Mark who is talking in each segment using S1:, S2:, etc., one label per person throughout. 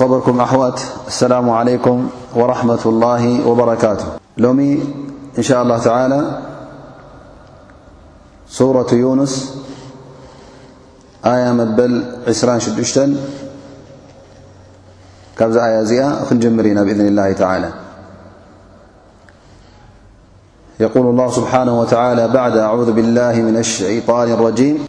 S1: ركم أالسلام عليكم ورحمة الله وبركاتهل إن شاء الله تعالى سورة يونسيملاشدنا بذن اله عالىيقل الله سبانه وتعالىبعد أعذ لله من الشيان الرجيم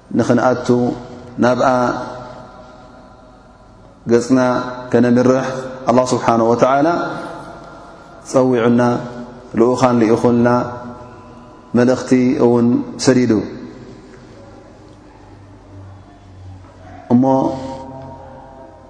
S1: ንኽንኣቱ ናብኣ ገጽና ከነምርሕ ኣላ ስብሓን ወተዓላ ጸዊዑና ልኡኻን ልኢኹልና መልእኽቲ እውን ሰዲዱ እሞ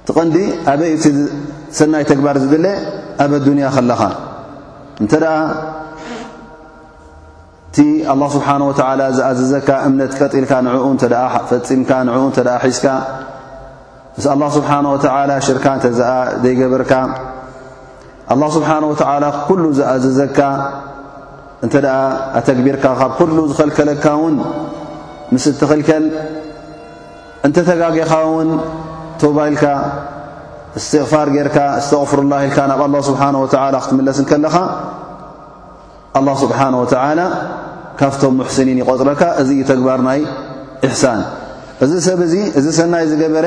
S1: እቲ ቐንዲ ኣበይ እቲ ሰናይ ተግባር ዝድለ ኣብ ኣዱንያ ከለኻ እንተ ደኣ እቲ ኣላ ስብሓን ወተዓላ ዝኣዘዘካ እምነት ቀጢልካ ንዕኡ እተ ፈፂምካ ንኡ እተ ሒዝካ ምስ ኣላ ስብሓን ወተዓላ ሽርካ እንተ ዘይገብርካ ኣላ ስብሓን ወተዓላ ኩሉ ዝኣዘዘካ እንተ ደኣ ኣተግቢርካ ካብ ኩሉ ዝኸልከለካ እውን ምስ እትኽልከል እንተ ተጋጊኻ ውን ተውባ ኢልካ እስትቕፋር ጌርካ እስተቕፍሩላህ ኢልካ ናብ ኣላ ስብሓን ወተዓላ ክትምለስ እንከለኻ ኣላ ስብሓን ወተዓላ ካብቶም ሙሕስኒን ይቖፅረካ እዚ እዩ ተግባር ናይ እሕሳን እዚ ሰብ እዚ እዚ ሰናይ ዝገበረ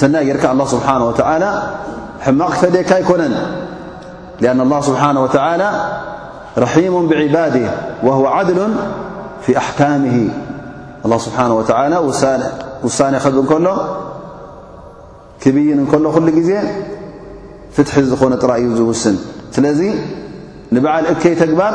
S1: ሰናይ ጌርካ ኣላ ስብሓን ወተዓላ ሕማቕ ክፈድየካ ኣይኮነን ሊኣን ኣላ ስብሓን ወተዓላ ረሒሙ ብዕባድ ወህወ ዓድሉን ፊ ኣሕካምሂ ኣላ ስብሓን ወተዓላ ውሳነ ክህብ እንከሎ ክብይን እንከሎ ኩሉ ግዜ ፍትሒ ዝኾነ ጥራይ እዩ ዝውስን ስለዚ ንበዓል እከይ ተግባር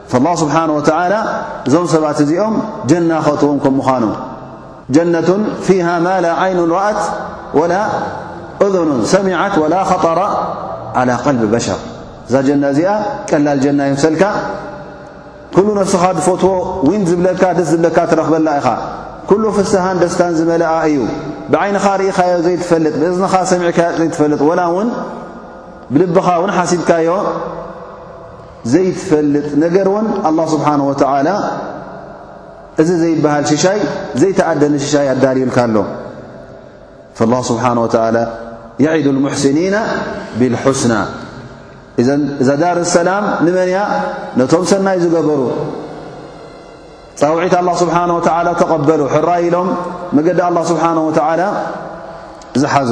S1: ኣላህ ስብሓን ወተዓላ እዞም ሰባት እዚኦም ጀና ክእትዎም ከም ምዃኑ ጀነቱን ፊሃ ማ ላ ዓይኑን ረኣት ወላ እዝኑን ሰሚዓት ወላ ኸጠረ ዓላ ቀልቢ በሸር እዛ ጀና እዚኣ ቀላል ጀና ይምሰልካ ኩሉ ነፍስኻ ዝፈትዎ ዊን ዝብለካ ደስ ዝብለካ ትረኽበላ ኢኻ ኩሉ ፍስሃን ደስታን ዝመልኣ እዩ ብዓይንኻ ርኢኻዮ ዘይትፈልጥ ብእዝንኻ ሰሚዕካዮ ዘይትፈልጥ ወላ እውን ብልብኻ እውን ሓሲብካዮ ዘይትፈልጥ ነገር ውን ኣላ ስብሓን ወተዓላ እዚ ዘይበሃል ሽሻይ ዘይተኣደነ ሽሻይ ኣዳልዩልካ ኣሎ ላ ስብሓን ወተላ የዒዱ ልሙሕስኒና ብልሑስና እዛ ዳር ሰላም ንመን እያ ነቶም ሰናይ ዝገበሩ ፃውዒት ኣላ ስብሓን ወተዓላ ተቐበሉ ሕራይ ኢሎም መገዲ ኣላ ስብሓን ወተዓላ ዝሓዙ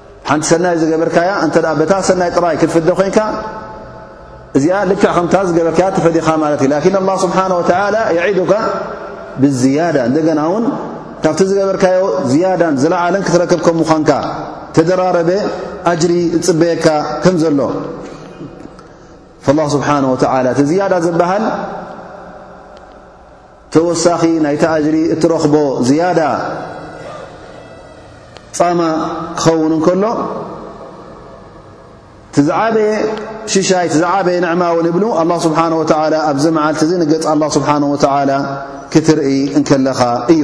S1: ሓንቲ ሰናይ ዝገበርካያ እንተ በታ ሰናይ ጥራይ ክትፍደ ኮንካ እዚኣ ልክዕ ከምታ ዝገበርካያ ተፈዲኻ ማለት እዩ ላኪን ኣላ ስብሓን ወተላ የዒዱካ ብዝያዳ እንደገና እውን ካብቲ ዝገበርካዮ ዝያዳን ዝለዓለን ክትረክብ ከም ምዃንካ ተደራረበ ኣጅሪ ዝፅበየካ ከም ዘሎ ላ ስብሓን ወተላ እቲ ዝያዳ ዝበሃል ተወሳኺ ናይቲ ኣጅሪ እትረኽቦ ዝያዳ ጻማ ክኸውን እንከሎ ትዝዓበየ ሽሻይ ትዝዓበየ ንዕማ እውን ይብሉ ኣላ ስብሓን ወተዓላ ኣብዚ መዓልቲ እዚ ንገጽ ኣላ ስብሓን ወተዓላ ክትርኢ እንከለኻ እዩ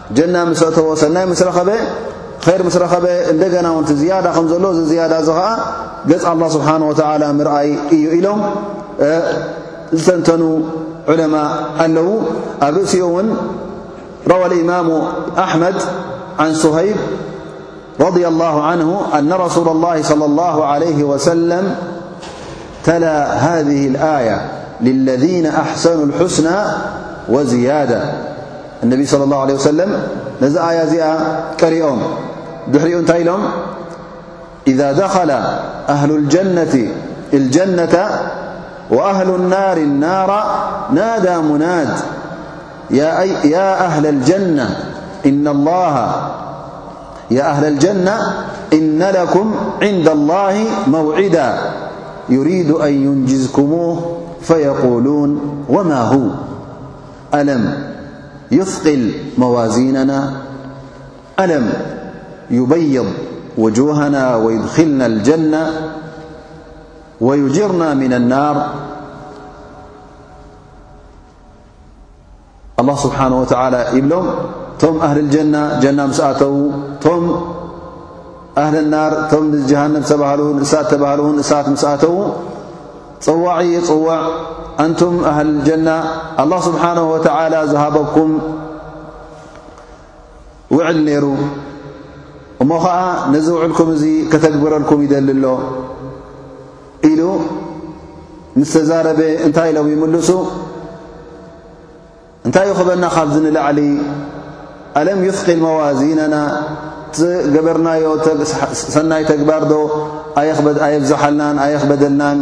S1: ጀና ምስ ኣተወ ሰናይ ምስ ረኸበ ር ምስ ረኸበ እንደገና ውን ዝያዳ ከም ዘሎ እዚ ዝያዳ እዚ ኸዓ ገጽ ኣላ ስብሓን ወተዓላ ምርኣይ እዩ ኢሎም ዝተንተኑ ዑለማ ኣለዉ ኣብ ርእሲኡ እውን ረዋ ልእማሙ ኣሕመድ ዓን ሶሀይብ رضي الله عنه - أن رسول الله صلى الله عليه وسلم تلى هذه الآية للذين أحسنوا الحسنى وزيادة النبي صلى الله عليه وسلم نزيزئ رئم دحرئن تلم إذا دخل أهل الجنة وأهل النار النار نادى مناد يا أهل الجنة إن لكم عند الله موعدا يريد أن ينجزكموه فيقولون وما هو ألم يثقل موازيننا ألم يبيض وجوهنا ويدخلنا الجنة ወዩጅርና ና ናር ኣላ ስብሓን ወተዓላ ይብሎም እቶም ኣህሊ ልጀና ጀና ምስ ኣተዉ እቶም ኣህሊ ናር እቶም ንጀሃንም ዝተባህሉ ንእሳት ተባህሉውን እሳት ምስ ኣተዉ ፅዋዒ ይፅውዕ ኣንቱም ኣህሊ ልጀና ኣላ ስብሓን ወተዓላ ዝሃበኩም ውዕል ነይሩ እሞ ኸኣ ነዚ ውዕልኩም እዚ ከተግብረልኩም ይደሊ ኣሎ ኢሉ ምስ ተዛረበ እንታይ ኢሎም ይምልሱ እንታይ ዩ ክበና ካብዚ ንላዕሊ ኣለም ይፍቅል መዋዚነና ገበርናዮ ሰናይ ተግባር ዶ ኣየብዝሓልናን ኣየክበደልናን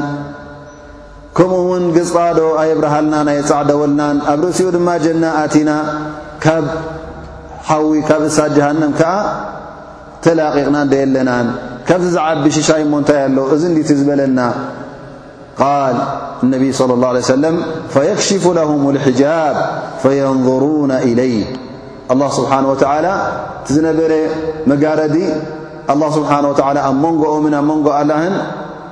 S1: ከምኡ ውን ግዝቃ ዶ ኣየብርሃልናን ኣየጻዕደወልናን ኣብ ርእሲኡ ድማ ጀና ኣቲና ካብ ሓዊ ካብ እሳት ጀሃንም ከኣ ተላቂቕና ዶ የለናን ካብዚ ዝዓቢ ሽሻይ እሞ እንታይ ኣሎ እዚ እንዲቲ ዝበለና ቃል ነቢይ صለ ላه ለ ሰለም ፈየክሽፉ ለሁም ልሕጃብ ፈየንظሩና ኢለይ ኣላ ስብሓን ወተላ እቲ ዝነበረ መጋረዲ ኣላ ስብሓን ወተላ ኣብ መንጎኦምን ኣብ መንጎ ኣላህን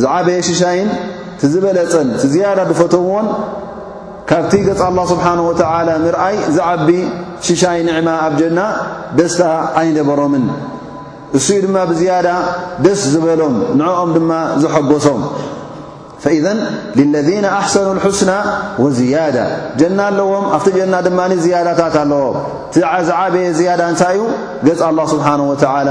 S1: ዝዓበየ ሽሻይን ዝበለጸን ዝያዳ ዝፈተዎን ካብቲ ገጽ ኣላ ስብሓን ወተዓላ ምርኣይ ዝዓቢ ሽሻይ ንዕማ ኣብ ጀና ደስታ ኣይነበሮምን እሱኡ ድማ ብዝያዳ ደስ ዝበሎም ንዕኦም ድማ ዘሐጎሶም ፈኢዘን ልለذነ ኣሕሰኑ ልሑስና ወዝያዳ ጀና ኣለዎም ኣብቲ ጀና ድማ ዝያዳታት ኣለዎ ዝዓበየ ዝያዳ እንታይ እዩ ገጽ ኣላ ስብሓን ወተዓላ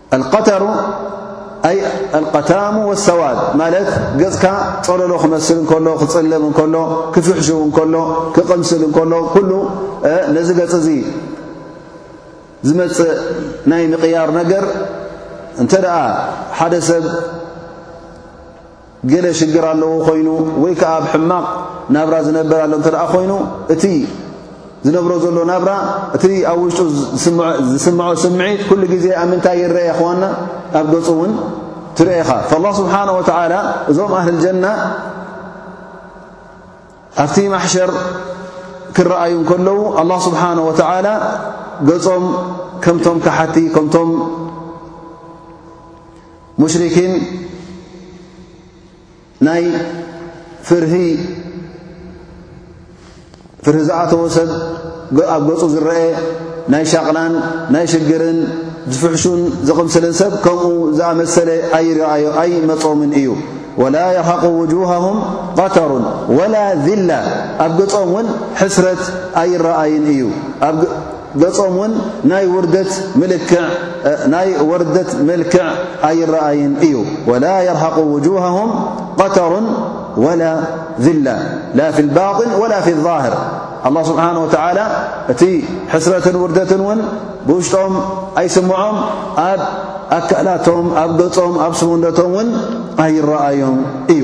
S1: ኣልቀተሩ ኣይ ኣልቀታሙ ወሰዋድ ማለት ገጽካ ጸለሎ ክመስል እንከሎ ክጽልም እንከሎ ክፍሕሹ እንከሎ ክቕምስል እንከሎ ኩሉ ነዚ ገጽ እዚ ዝመጽእ ናይ ምቕያር ነገር እንተ ደኣ ሓደ ሰብ ገለ ሽግር ኣለዎ ኮይኑ ወይ ከኣ ኣብ ሕማቕ ናብራ ዝነበር ኣሎ እንተ ደኣ ኮይኑ እቲ ዝነብሮ ዘሎ ናብራ እቲ ኣብ ውሽጡ ዝስምዖ ስምዒት ኩሉ ግዜ ኣብ ምንታይ ይረአ ይኸዋና ኣብ ገጹ እውን ትርኤኻ ላه ስብሓን ወተዓላ እዞም ኣህል ጀና ኣብቲ ማሕሸር ክረኣዩ እንከለዉ ኣላ ስብሓን ወተዓላ ገጾም ከምቶም ካሓቲ ከምቶም ሙሽሪኪን ናይ ፍርሂ ፍርሂ ዝኣተዎ ሰብ ኣብ ገጹ ዝረአ ናይ ሻቕላን ናይ ሽግርን ዝፍሕሹን ዝቕምስልን ሰብ ከምኡ ዝኣመሰለ ኣይርኣዮ ኣይ መጾምን እዩ ወላ የርሃቁ ውጁሃሁም ቐተሩን ወላ ዚላ ኣብ ገጾም እውን ሕስረት ኣይረኣይን እዩ ገጾም ውን ናይ ውርደት ምልክዕ ናይ ወርደት መልክዕ ኣይረኣይን እዩ ወላ የርሃቁ ውጁሃሁም ቀተሩን ወላ ዚላ ላ ፊ ልባጢን ወላ ፊ ዛህር ኣላ ስብሓን ወተዓላ እቲ ሕስረትን ውርደትን እውን ብውሽጦም ኣይስምዖም ኣብ ኣካላቶም ኣብ ገጾም ኣብ ስውነቶም እውን ኣይረኣዮም እዩ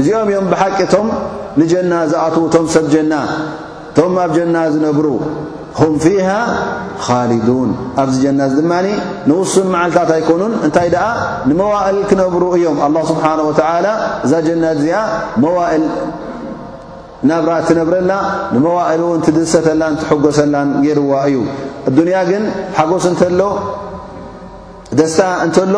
S1: እዚኦም እዮም ብሓቂ እቶም ንጀና ዝኣትዉ እቶም ሰብ ጀና እቶም ኣብ ጀና ዝነብሩ ሁም ፊሃ ኻሊዱን ኣብዚ ጀና እዚ ድማ ንውሱን መዓልታት ኣይኮኑን እንታይ ደኣ ንመዋእል ክነብሩ እዮም ኣላ ስብሓን ወተዓላ እዛ ጀና እዚኣ መዋእል ናብራ እትነብረላ ንመዋእል እውን ትድሰተላን ትሕጎሰላን ገይርዋ እዩ እዱንያ ግን ሓጎስ እንተሎ ደስታ እንተሎ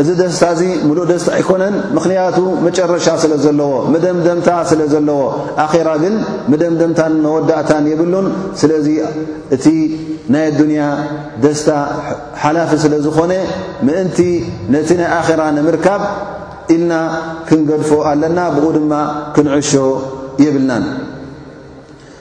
S1: እዚ ደስታ እዚ ምሉእ ደስታ ኣይኮነን ምኽንያቱ መጨረሻ ስለ ዘለዎ መደምደምታ ስለ ዘለዎ ኣኼራ ግን መደምደምታን መወዳእታን የብሉን ስለዚ እቲ ናይ ኣዱንያ ደስታ ሓላፊ ስለ ዝኾነ ምእንቲ ነቲ ናይ ኣኼራ ንምርካብ ኢልና ክንገድፎ ኣለና ብኡ ድማ ክንዕሾ የብልናን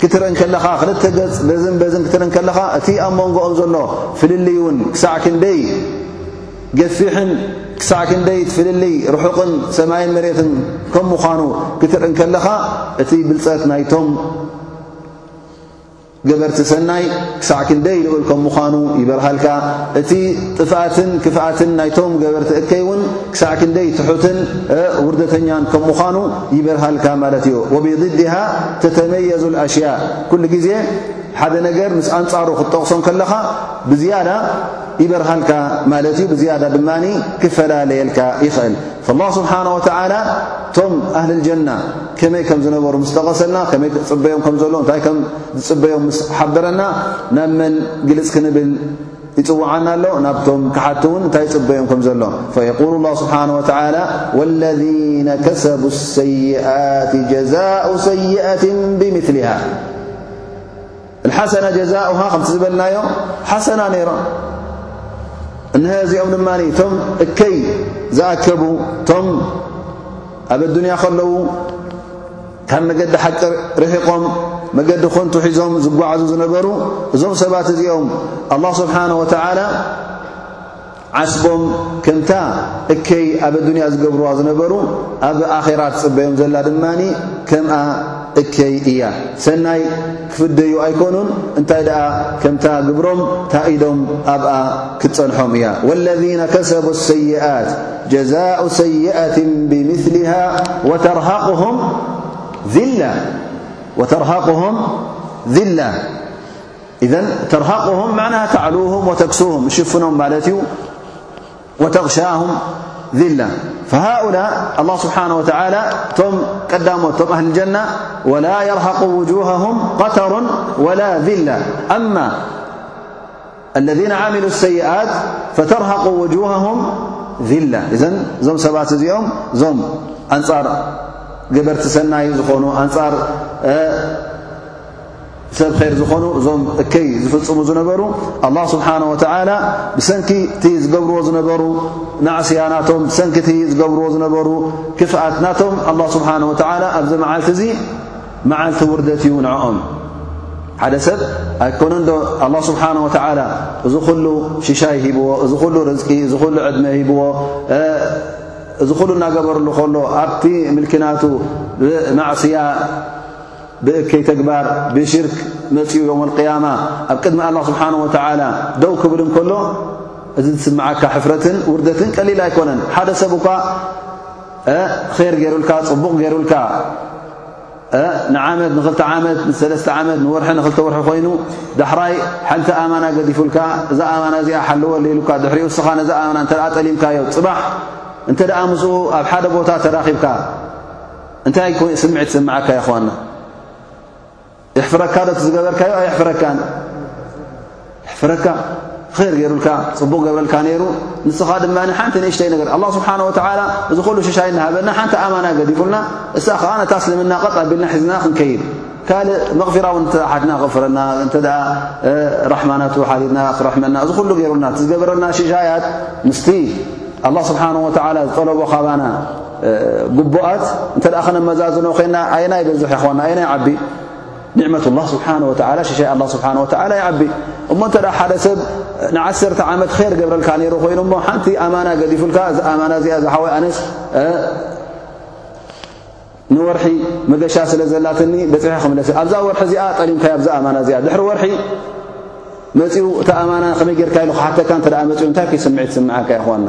S1: ክትርኢ እንከለኻ ክልተ ገጽ በዝን በዝን ክትርኢ እንከለኻ እቲ ኣብ መንጎኦም ዘሎ ፍልልይ እውን ክሳዕ ክንደይ ገፊሕን ክሳዕ ክንደይ እቲ ፍልልይ ርሑቕን ሰማይን መሬትን ከም ምዃኑ ክትርኢ እንከለኻ እቲ ብልጸት ናይቶም ገበርቲ ሰናይ ክሳዕ ክንደይ ልኡል ከም ምዃኑ ይበርሃልካ እቲ ጥፍኣትን ክፍኣትን ናይቶም ገበርቲ እከይ እውን ክሳዕ ክንደይ ትሑትን ውርደተኛን ከም ምዃኑ ይበርሃልካ ማለት እዩ ወብድድሃ ተተመየዙ ኣሽያ ኩሉ ግዜ ሓደ ነገር ምስ ኣንጻሩ ክትጠቕሶ ከለኻ ብዝያዳ ይበርሃልካ ማለት እዩ ብዝያዳ ድማ ክፈላለየልካ ይኽእል ላ ስብሓን ወተዓላ እቶም ኣህል ጀና ከመይ ከም ዝነበሩ ምስ ጠቐሰልና ከመይ ክፅበዮም ከም ዘሎ እንታይ ከም ዝፅበዮም ምስ ሓበረና ናብ መን ግልፅ ክንብል ይጽውዓና ኣሎ ናብቶም ክሓቲ እውን እንታይ ይጽበዮም ከም ዘሎ ፈየቁሉ ላ ስብሓን ወተላ ወለذነ ከሰቡ ሰይኣት ጀዛء ሰይኣት ብምስሊሃ ሓሰና ጀዛኡሃ ከምቲ ዝበልናዮ ሓሰና ነይሮም እንሀ እዚኦም ድማ እቶም እከይ ዝኣከቡ እቶም ኣብ ኣዱንያ ከለዉ ካብ መገዲ ሓቂ ርሒቖም መገዲ ኮንቱ ሒዞም ዝጓዓዙ ዝነበሩ እዞም ሰባት እዚኦም ኣላ ስብሓን ወተዓላ ዓስቦም ከምታ እከይ ኣብ ኣዱንያ ዝገብርዋ ዝነበሩ ኣብ ኣኼራ ትጽበዮም ዘላ ድማ ከምኣ እከይ እያ ሰናይ ف أيكኑ ታ ሮ ታኢዶም ኣ كፀنحم والذين كسبوا السيئات جزاء سيئة بمثلها ورقهم ذلة إذ ترحقهم معنه تعلوهم وتكسوه شفن وتغشاهم ذلة فهؤلاء الله سبحانه وتعالى م دم أهل الجنة ولا يرحق وجوههم قتر ولا ذلة أما الذين عملوا السيئت فترحق وجوههم ذلة إذ ዞم سبات ኦم م أنر جبرت سني نو ሰብ ር ዝኾኑ እዞም እከይ ዝፍፅሙ ዝነበሩ ኣላ ስብሓን ወተላ ብሰንኪ እቲ ዝገብርዎ ዝነበሩ ናዕስያ ናቶም ብሰንኪ እቲ ዝገብርዎ ዝነበሩ ክፍኣት ናቶም ኣላ ስብሓን ወተላ ኣብዚ መዓልቲ እዙ መዓልቲ ውርደት እዩ ንዕኦም ሓደ ሰብ ኣይኮነ ዶ ኣላ ስብሓን ወተላ እዚ ኹሉ ሽሻይ ሂብዎ እዚ ኹሉ ርዝቂ እዚ ኹሉ ዕድመ ሂብዎ እዚ ኹሉ እናገበርሉ ከሎ ኣብቲ ምልኪናቱ ብማዕስያ ብእከይ ተግባር ብሽርክ መጺኡ ዮም ኣልቅያማ ኣብ ቅድሚ ኣላ ስብሓን ወተዓላ ደው ክብል እንከሎ እዚ ዝስምዓካ ሕፍረትን ውርደትን ቀሊል ኣይኮነን ሓደ ሰብ እኳ ኼር ገይሩልካ ጽቡቕ ገይሩልካ ንዓመት ንኽልተ ዓመት ንሰለስተ ዓመት ንወርሒ ንኽልተ ወርሒ ኮይኑ ዳሕራይ ሓንቲ ኣማና ገዲፉልካ እዛ ኣማና እዚኣ ሓለወለ ኢሉካ ድሕሪኡ እስኻ ነዛ ኣማና እንተ ጠሊምካዮ ጽባሕ እንተ ደኣ ምስኡ ኣብ ሓደ ቦታ ተራኺብካ እንታይ ኮይ ስምዒት ይስምዓካ ይኹዋና ይሕፍረካ ዶ ዝገበርካዮ ኣይሕፍረካን ይሕፍረካ ር ገይሩልካ ፅቡቕ ገብረልካ ነይሩ ንስኻ ድማ ሓንቲ ንእሽተይ ነገር ኣላ ስብሓን ወተላ እዚ ኩሉ ሽሻይ እናሃበና ሓንቲ ኣማና ገዲፉልና እሳ ከዓ ነታ ስልምና ቐጥ ኣቢልና ሒዝና ክንከይድ ካልእ መቕፊራ ውን ሓትና ክቕፍረና እንተ ራሕማናቱ ሓዲድና ክረሕመና እዚ ኩሉ ገይሩልና ዝገበረልና ሽሻያት ምስቲ ኣላ ስብሓን ወተላ ዝጠለቦ ካባና ግቡኣት እንተ ከነመዛዝኖ ኮይና ኣየናይ በዝሕ ይኸና ኣየናይ ዓቢ ኒዕመት ላ ስብሓን ወላ ሽሻይ ኣላ ስብሓን ወላ ይዓቢ እሞ እንተ ሓደ ሰብ ንዓሰርተ ዓመት ኼር ገብረልካ ነይሩ ኮይኑ እሞ ሓንቲ ኣማና ገዲፉልካ እዚ ኣማና እዚኣ ዝሓወይ ኣነስ ንወርሒ መገሻ ስለ ዘላትኒ በፅሒ ክምለሰ ኣብዛ ወርሒ እዚኣ ጠሊምካ ኣብዛ ኣማና እዚኣ ድሕሪ ወርሒ መፅኡ እቲ ኣማና ከመይ ጌርካ ኢሉ ክሓተካ እተ መፅኡ እንታይ ክስምዒ ትስምዓካ ይኹዋና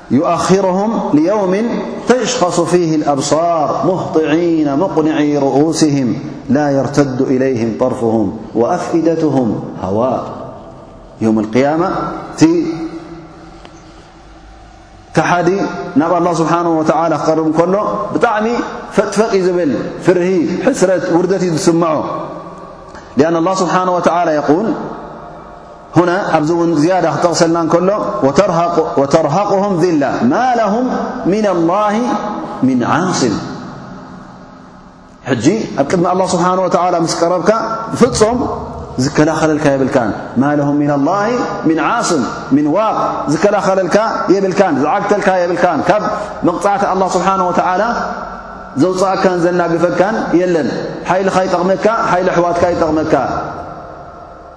S1: يؤخرهم ليوم تيشخص فيه الأبصار مهطعين مقنعي رؤوسهم لا يرتد إليهم طرفهم وأفئدتهم هواء يوم القيامة نብ الله سبحنه وتلى قرب ل بጣعሚ فጥفق ل فر س وردت مع لأن الله سبحنه وتعلى يول ሁነ ኣብዚ እውን ዝያዳ ክጠቕሰልና እንከሎ ወተርሃቁሁም ዚላ ማ ለሁም ምና ኣላሂ ምን ዓስም ሕጂ ኣብ ቅድሚ ኣላ ስብሓን ወተዓላ ምስ ቀረብካ ብፍጹም ዝከላኸለልካ የብልካን ማ ለሁም ምና ላሂ ምን ዓስም ምን ዋቅ ዝከላኸለልካ የብልካን ዝዓግተልካ የብልካን ካብ መቕጻዕቲ ኣላ ስብሓን ወተዓላ ዘውፅኣካን ዘናግፈካን የለን ሓይልኻ ይጠቕመካ ሓይሊ ኣሕዋትካ ይጠቕመካ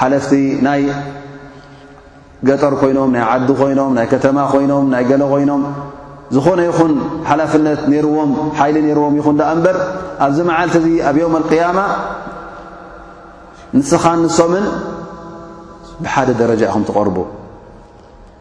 S1: ሓለፍቲ ናይ ገጠር ኮይኖም ናይ ዓዲ ኮይኖም ናይ ከተማ ኮይኖም ናይ ገለ ኮይኖም ዝኾነ ይኹን ሓላፍነት ነይርዎም ሓይሊ ነይርዎም ይኹን ደኣ እምበር ኣብዚ መዓልቲ እዚ ኣብ ዮም ኣልቅያማ ንስኻን ንሶምን ብሓደ ደረጃ ኢኹም ትቐርቡ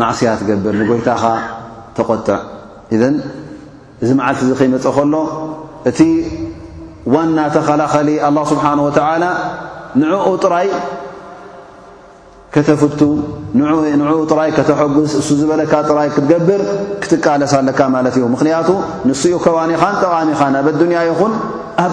S1: ማዕስያ ትገብር ንጎይታኻ ተቆጥዕ እዘን እዚ መዓልቲ እዚ ከይመፀ ከሎ እቲ ዋና ተኸላኸሊ ኣላ ስብሓን ወተዓላ ንዕኡ ጥራይ ከተፍቱ ንኡ ጥራይ ከተሐጉስ እሱ ዝበለካ ጥራይ ክትገብር ክትቃለስ ኣለካ ማለት እዩ ምኽንያቱ ንስኡ ከዋኒኻን ጠቓሚኻን ኣብ ኣዱንያ ይኹን ኣብ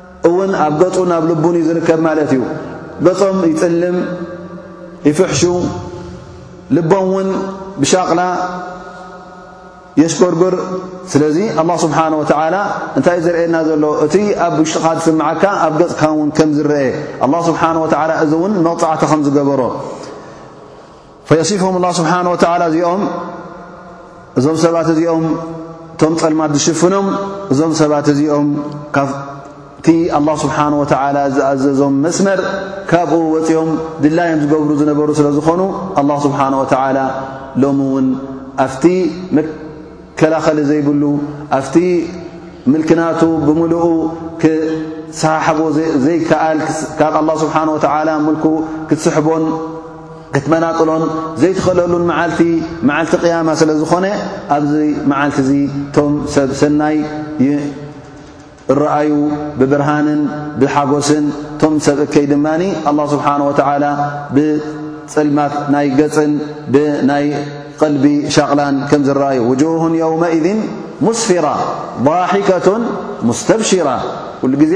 S1: እውን ኣብ ገጹን ኣብ ልቡን እዩ ዝርከብ ማለት እዩ። ገጾም ይጽልም፣ ይፍሕሹ፣ ልቦም እውን ብሻቕላ የሽጎርጉር። ስለዚ ኣላ ስብሓን ወተዓላ እንታይ እዩ ዘርእየና ዘሎ እቲ ኣብ ውሽጥኻ ዝስምዓካ ኣብ ገጽካ እውን ከም ዝረአ ኣላ ስብሓን ወተዓላ እዚ እውን መቕጻዕቲ ከም ዝገበሮ ፈየሲፍሁም ላ ስብሓን ወተላ እዚኦም እዞም ሰባት እዚኦም እቶም ጸልማት ዝሽፍኖም እዞም ሰባት እዚኦም ካብቲ ኣላ ስብሓን ወተላ ዝኣዘዞም መስመር ካብኡ ወፂኦም ድላዮም ዝገብሩ ዝነበሩ ስለ ዝኾኑ ኣላ ስብሓን ወተላ ሎሚ እውን ኣብቲ መከላኸሊ ዘይብሉ ኣብቲ ምልክናቱ ብምልኡ ክሰሓሕቦ ዘይከኣል ካብ ኣላ ስብሓን ወተላ ምልኩ ክትስሕቦን ክትመናጥሎን ዘይትኸለሉን መዓልቲ መዓልቲ ቅያማ ስለ ዝኾነ ኣብዚ መዓልቲ እዚ እቶም ሰብ ሰናይ ይረኣዩ ብብርሃንን ብሓጎስን እቶም ሰብ እከይ ድማ ኣላ ስብሓን ወተዓላ ብፅልማት ናይ ገፅን ብናይ ቐልቢ ሻቕላን ከም ዝረኣዩ ውጅሁን የውመኢዝን ሙስፊራ ضሒከቱን ሙስተብሽራ ኩሉ ግዜ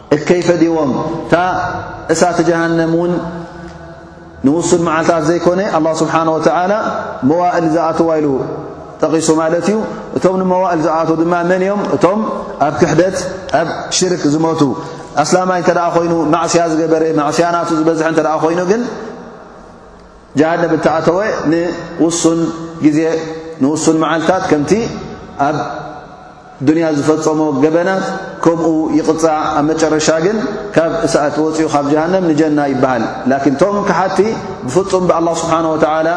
S1: እከይ ፈዲዎም እታ እሳተ ጀሃነም እውን ንውሱን መዓልታት ዘይኮነ ኣላህ ስብሓን ወተዓላ መዋእል ዝኣትዋ ኢሉ ጠቒሱ ማለት እዩ እቶም ንመዋእል ዝኣት ድማ መን እዮም እቶም ኣብ ክሕደት ኣብ ሽርክ ዝሞቱ ኣስላማይ እንተ ኮይኑ ማዕስያ ዝገበረ ማዕስያ ናቱ ዝበዝሐ እንተ ኮይኑ ግን ጀሃነብ እተኣተወ ንውሱን ግዜ ንውሱን መዓልታት ከምቲ ኣብ ዱንያ ዝፈጸሞ ገበናት ከምኡ ይቕጻዕ ኣብ መጨረሻ ግን ካብ እሳእት ወጽኡ ካብ ጀሃነም ንጀና ይበሃል ላኪን ቶም ክሓቲ ብፍጹም ብኣላ ስብሓን ወተዓላ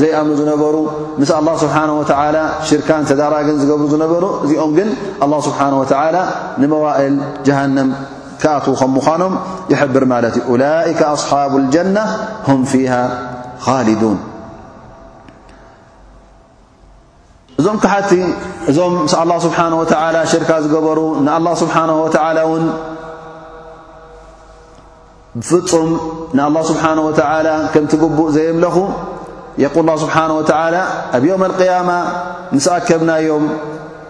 S1: ዘይኣምኑ ዝነበሩ ምስ ኣላ ስብሓን ወተዓላ ሽርካን ተዳራግን ዝገብሩ ዝነበሩ እዚኦም ግን ኣላ ስብሓን ወተዓላ ንመዋእል ጀሃንም ክኣትዉ ከም ምዃኖም ይሕብር ማለት እዩ ኡላይከ ኣስሓብ ልጀና ሁም ፊሃ ኻሊዱን እዞም ክሓቲ እዞም ምስ ኣላ ስብሓን ወተዓላ ሽርካ ዝገበሩ ንኣላ ስብሓን ወተዓላ እውን ብፍፁም ንኣላ ስብሓን ወተዓላ ከምቲ ግቡእ ዘየምለኹ የቁል ላ ስብሓን ወተዓላ ኣብ ዮም ኣልቅያማ ምስ ኣከብናዮም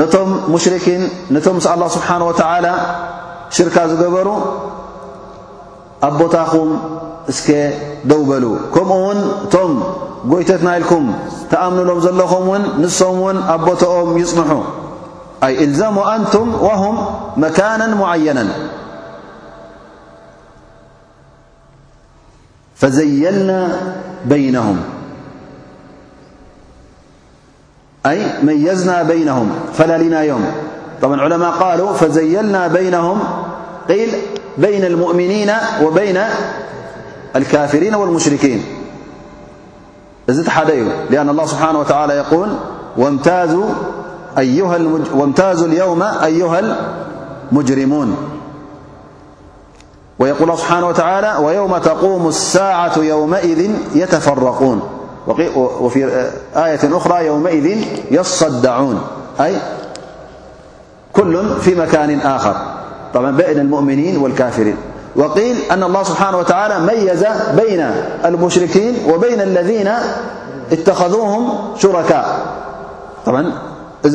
S1: ነቶም ሙሽርኪን ነቶም ምስ ኣላ ስብሓን ወተዓላ ሽርካ ዝገበሩ ኣብ ቦታኹም እስከ ደው በሉ ከምኡ ውን እቶም ጎይተትና ኢልኩም ተኣምኑሎም ዘለኹም ውን ንሶም ውን ኣብ ቦታኦም ይፅንሑ ኣይ እልዘሙ ኣንቱም ወሁም መካና ሙዓየናን ፈዘየልና በይነሁም أي ميزنا بينهم فلا لنا يوم طبعا اعلماء قالوا فزيلنا بينهم قيل بين المؤمنين وبين الكافرين والمشركين زتحدي لأن الله سبحانه وتعالى يقول وامتازوا وامتازوا اليوم أيها المجرمون ويقول الله سبحانه وتعالى ويوم تقوم الساعة يومئذ يتفرقون وفي آية أخرى يومئذ يصدعون أي كل في مكان آخر بعا بن المؤمنين والكافرين وقيل أن الله سبحانه وتعالى ميز بين المشركين وبين الذين اتخذوهم شركاء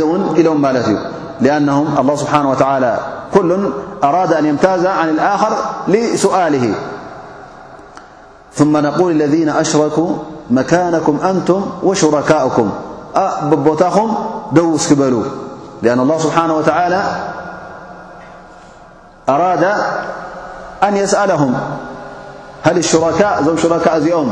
S1: ون لو مالتي لأنهم الله سبحانه وتعالى كل أراد أن يمتاز عن الآخر لسؤاله ثم نقول الذين أشركوا مكانكم أنتم وشركاؤكم أببتخم دوسكبلو لأن الله سبحانه وتعالى أراد أن يسألهم هل الشركاء ز شركاء يم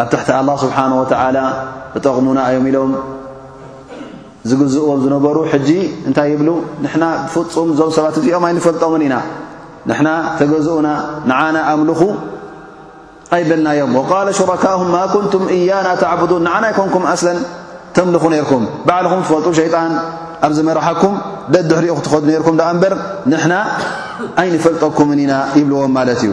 S1: ኣብ ትሕቲ ኣላህ ስብሓን ወተዓላ እጠቕሙና እዮም ኢሎም ዝግዝእዎም ዝነበሩ ሕጂ እንታይ ይብሉ ንሕና ብፍፁም እዞም ሰባት እዚኦም ኣይንፈልጦምን ኢና ንሕና ተገዝኡና ንዓና ኣምልኹ ኣይበልናዮም ወቃለ ሹረካእም ማ ኩንቱም እያና ተዕቡዱን ንዓና ኣይኮንኩም ኣስለን ተምልኹ ነርኩም ባዕልኹም ትፈልጡ ሸይጣን ኣብ ዝመራሓኩም ደድሕሪኡ ክትኸዱ ነርኩም ደኣ እምበር ንሕና ኣይንፈልጠኩምን ኢና ይብልዎም ማለት እዩ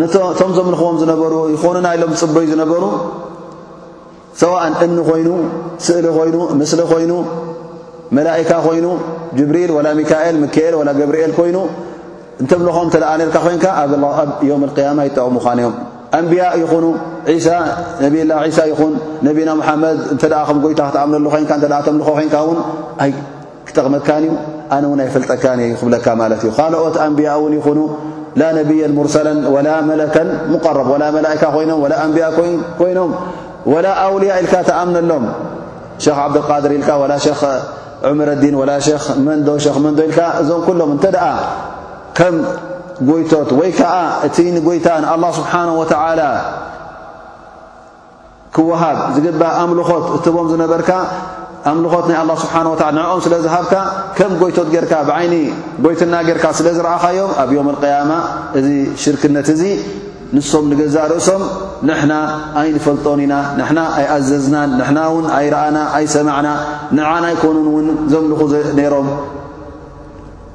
S1: ነቶም ዘምልኽዎም ዝነበሩ ይኾኑና ኢሎም ዝጽበዩ ዝነበሩ ሰዋእን እምኒ ኮይኑ ስእሊ ኮይኑ ምስሊ ኮይኑ መላእካ ኮይኑ ጅብሪል ወላ ሚካኤል ምክኤል ወላ ገብርኤል ኮይኑ እንተምልኾም ተደኣነልካ ኮይንካ ኣብ ዮም ቅያማ ይጠቕሙኻን እዮም ኣንብያ ይኹኑ ዒሳ ነብላ ዒሳ ይኹን ነቢና ሙሓመድ እንተ ከም ጎይታ ክትኣምነሉ ኮይንካ እተ ተምልኾ ኮይንካ እውን ክጠቕመካን እዩ ኣነ እውን ኣይፈልጠካን እየ ክብለካ ማለት እዩ ካልኦት ኣንብያ እውን ይኹኑ ላ ነብየን ሙርሰለን ወላ መለከን ሙቀረብ ወላ መላእካ ኮይኖም ወላ ኣንብያ ኮይኖም ወላ ኣውልያ ኢልካ ተኣምነሎም ሸክ ዓብድልቃድር ኢልካ ወላ ሸክ ዑምር ኣዲን ወላ ሸክ መንዶ ሸክ መንዶ ኢልካ እዞም ኩሎም እንተ ደኣ ከም ጎይቶት ወይ ከዓ እቲ ንጎይታ ንኣላ ስብሓን ወተዓላ ክወሃብ ዝግባእ ኣምልኾት እትቦም ዝነበርካ ኣምልኾት ናይ ኣላ ስብሓን ወላ ንዕኦም ስለ ዝሃብካ ከም ጎይቶት ጌርካ ብዓይኒ ጎይትና ጌርካ ስለ ዝረኣኻዮም ኣብ ዮም ኣልቅያማ እዚ ሽርክነት እዙ ንሶም ንገዛእ ርእሶም ንሕና ኣይንፈልጦን ኢና ንሕና ኣይኣዘዝናን ንሕና ውን ኣይረኣና ኣይሰማዕና ንዓና ኣይኮኑን ውን ዘምልኹ ነይሮም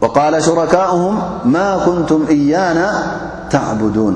S1: ወቃለ ሹረካእሁም ማ ኩንቱም እያና ተዕቡዱን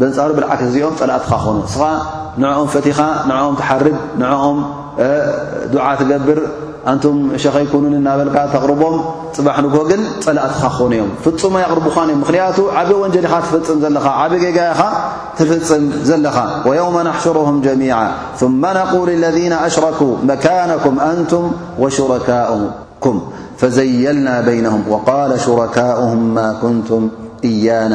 S1: በንጻሩ ብልዓት እዚኦም ጸላእትኻ ኮኑ እስኻ ንዕኦም ፈቲኻ ንዕኦም ትሓርድ ንዕኦም ዱዓ ትገብር ኣንቱም ሸኸይ ኩኑን እናበልካ ተቕርቦም ጽባሕ ንግሆ ግን ጸላእትኻ ክኾኑ እዮም ፍጹም ኣይቕርቡኻን እዮም ምኽንያቱ ዓብ ወንጀል ኢኻ ትፍጽም ዘለኻ ዓብ ጌጋ ኢኻ ትፍጽም ዘለኻ ወየውመ ናሕሽሩሁም ጀሚዓ ثመ ነቁል ለذነ ኣሽረኩ መካነኩም ኣንቱም ወሽረካኡኩም ፈዘየልና በይነሁም ወቃለ ሽረካኡሁም ማ ኩንቱም እያና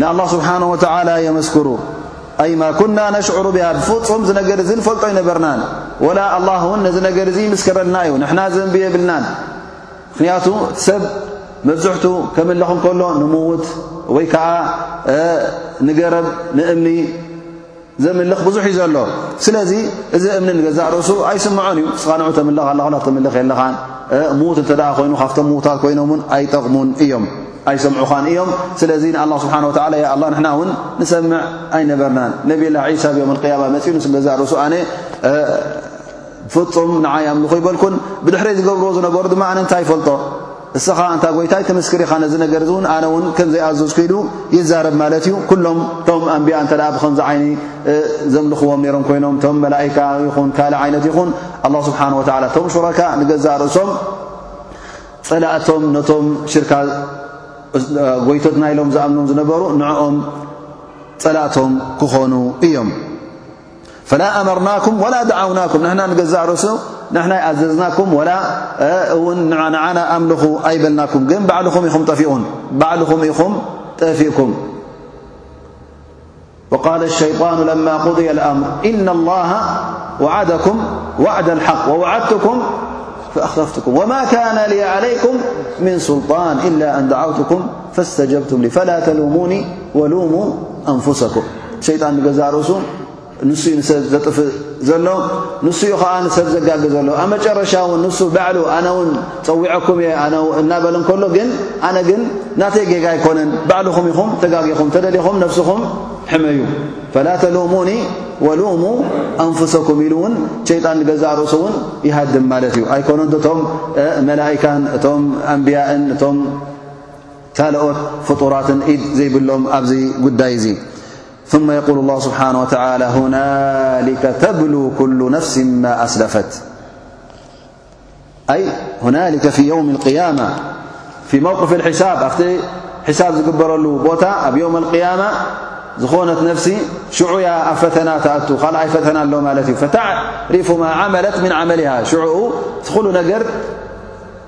S1: ንኣላህ ስብሓነሁ ወተዓላ የመስክሩ። ኣይ ማ ኩና ነሽዑሩ ብሃ ብፍጹም እዚ ነገር እዚ ንፈልጦ ኣይነበርናን፣ ወላ ኣላህ እውን ነዚ ነገር እዚ ይምስክረልና እዩ፣ ንሕና ዘንቢ የብልናን። ምኽንያቱ እቲ ሰብ መብዝሕቱ ከምልኽ እንከሎ ንምዉት ወይ ከዓ ንገረብ ንእምኒ ዘምልኽ ብዙሕ እዩ ዘሎ ስለዚ እዚ እምኒ ንገዛእ ርእሱ ኣይስምዖን እዩ ንስኻ ንዑ ተምልኽ ኣለኻ ላ ክትምልኽ የለኻን ምዉት እንተ ደኣ ኮይኑ ካብቶም ምዉታት ኮይኖም እውን ኣይጠቕሙን እዮም ኣይሰምዑኻን እዮም ስለዚ ንኣላ ስብሓን ወተዓላ ያ ኣላ ንሕና እውን ንሰምዕ ኣይነበርናን ነብላ ዒሳ ብዮም ኣልቅያማ መፅኡ ንስ ገዛእ ርእሱ ኣነ ፍፁም ንዓይ ኣምልኹ ይበልኩን ብድሕረይ ዝገብርዎ ዝነበሩ ድማ ኣነ እንታይ ይፈልጦ እስኻ ኣንታ ጎይታይ ትምስክር ኢኻ ነዚ ነገር እዚ ውን ኣነ ውን ከም ዘይኣዘዝኩ ኢሉ ይዛረብ ማለት እዩ ኩሎም ቶም ኣንቢያ እንተ ብከምዚ ዓይኒ ዘምልኽዎም ነይሮም ኮይኖም ቶም መላኢካ ይኹን ካልእ ዓይነት ይኹን ኣላ ስብሓን ወተላ ቶም ሹረካ ንገዛእ ርእሶም ጸላእቶም ነቶም ሽርካ ጎይቶትና ኢሎም ዝኣምኖም ዝነበሩ ንዕኦም ጸላእቶም ክኾኑ እዮም ፈላ ኣመርናኩም ወላ ደዓውናኩም ንሕና ንገዛእ ርእሶ نحنأززناكم ولا ونعنعنا أمل أيبلناكم ن بعم م فئكم وقال الشيطان لما قضي الأمر إن الله وعدكم وعد الحق ووعدتكم فأخفتكم وما كان لي عليكم من سلطان إلا أن دعوتكم فاستجبتم ل فلا تلوموني ولوموا أنفسكمنو ሰይጣን ንገዛእ ርእሱ ንሱ እዩ ንሰብ ዘጥፍእ ዘሎ ንሱ እዩ ኸዓ ንሰብ ዘጋግ ዘሎ ኣብ መጨረሻ እውን ንሱ ባዕሉ ኣነ እውን ፀዊዐኩም እየ ኣነ እናበለ ከሎ ግን ኣነ ግን ናተይ ጌጋ ኣይኮነን ባዕልኹም ኢኹም ተጋጊኹም ተደሊኹም ነፍስኹም ሕመዩ ፈላ ተሉሙኒ ወሉሙ ኣንፍሰኩም ኢሉ እውን ሸይጣን ንገዛእ ርእሱ እውን ይሃድም ማለት እዩ ኣይኮነን እቶም መላእካን እቶም ኣንብያእን እቶም ካልኦት ፍጡራትን ኢድ ዘይብሎም ኣብዚ ጉዳይ እዙ ثم يقول الله سبحانه وتعالى هنالك تبلو كل نفس ما أسلفت هنالك في يوم القيامة في موقف الحساب فت حساب جبرل ب يوم القيامة نت نفس شعي فتنت ل يفتن فتعرف ما عملت من عملها شع تل نجر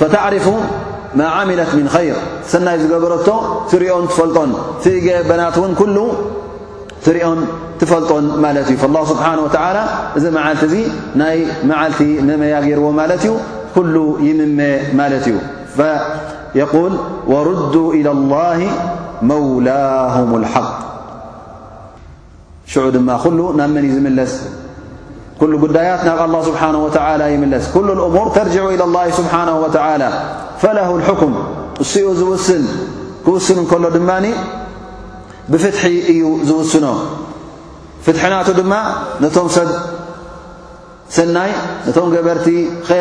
S1: ፈተዕሪፉ ማ ዓሚለት ምን ኸይር ሰናይ ዝገበረቶ ትሪኦን ትፈልጦን ትእገ በናት እውን ኩሉ ትሪኦን ትፈልጦን ማለት እዩ ላ ስብሓን ወተላ እዚ መዓልቲ እዙ ናይ መዓልቲ መመያ ገይርዎ ማለት እዩ ኩሉ ይምመ ማለት እዩ የል ወርዱ ኢላ ላ መውላሁም ልሓቅ ሽዑ ድማ ኩሉ ናብ መን እዩ ዝምለስ ኩሉ ጉዳያት ናብ ኣላ ስብሓን ወተላ ይምለስ ኩሉ ልእሙር ተርጅዑ ኢለ ላ ስብሓን ወተላ ፈለሁ ልሕኩም እሱኡ ዝውስን ክውስን እንከሎ ድማ ብፍትሒ እዩ ዝውስኖ ፍትሕናቱ ድማ ነቶም ሰብ ሰናይ ነቶም ገበርቲ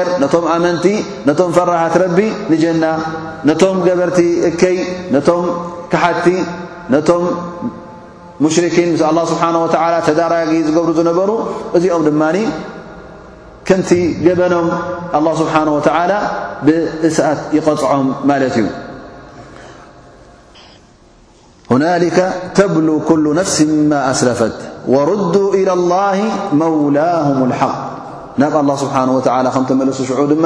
S1: ር ነቶም ኣመንቲ ነቶም ፈራሃት ረቢ ንጀና ነቶም ገበርቲ እከይ ነቶም ክሓቲ ነቶም ሙሽሪኪን ምስ ኣላህ ስብሓን ወተዓላ ተዳራጊ ዝገብሩ ዝነበሩ እዚኦም ድማ ከምቲ ገበኖም ኣላ ስብሓን ወተዓላ ብእስኣት ይቐፅዖም ማለት እዩ ሁናሊከ ተብሉ ኩሉ ነፍሲ ማ ኣስረፈት ወርዱ ኢላ ላህ መውላሁም ልሓቅ ናብ ኣላ ስብሓን ወተዓላ ከም ተመለሱ ሽዑ ድማ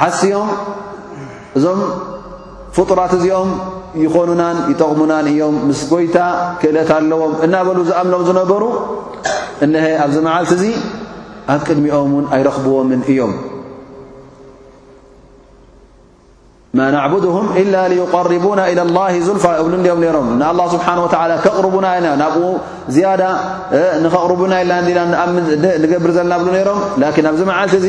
S1: ሓሲዮም እዞም ፍጡራት እዚኦም ይኾኑናን ይጠቕሙናን እዮም ምስ ጎይታ ክእለት ኣለዎም እናበሉ ዝኣምኖም ዝነበሩ እነሀ ኣብዚ መዓልቲ እዙ ኣብ ቅድሚኦም ውን ኣይረኽብዎምን እዮም ማ ናዕቡድም ኢላ ሊዩቀርቡና ኢለ ላ ዙልፋ እብሉ እንዲኦም ነይሮም ንኣላ ስብሓን ወተላ ከቕርቡና ኢና ናብኡ ዝያዳ ንኸቕርቡና ኢልና እንዲና ንገብር ዘለና ብሉ ነይሮም ላኪን ኣብዚ መዓልቲ እዙ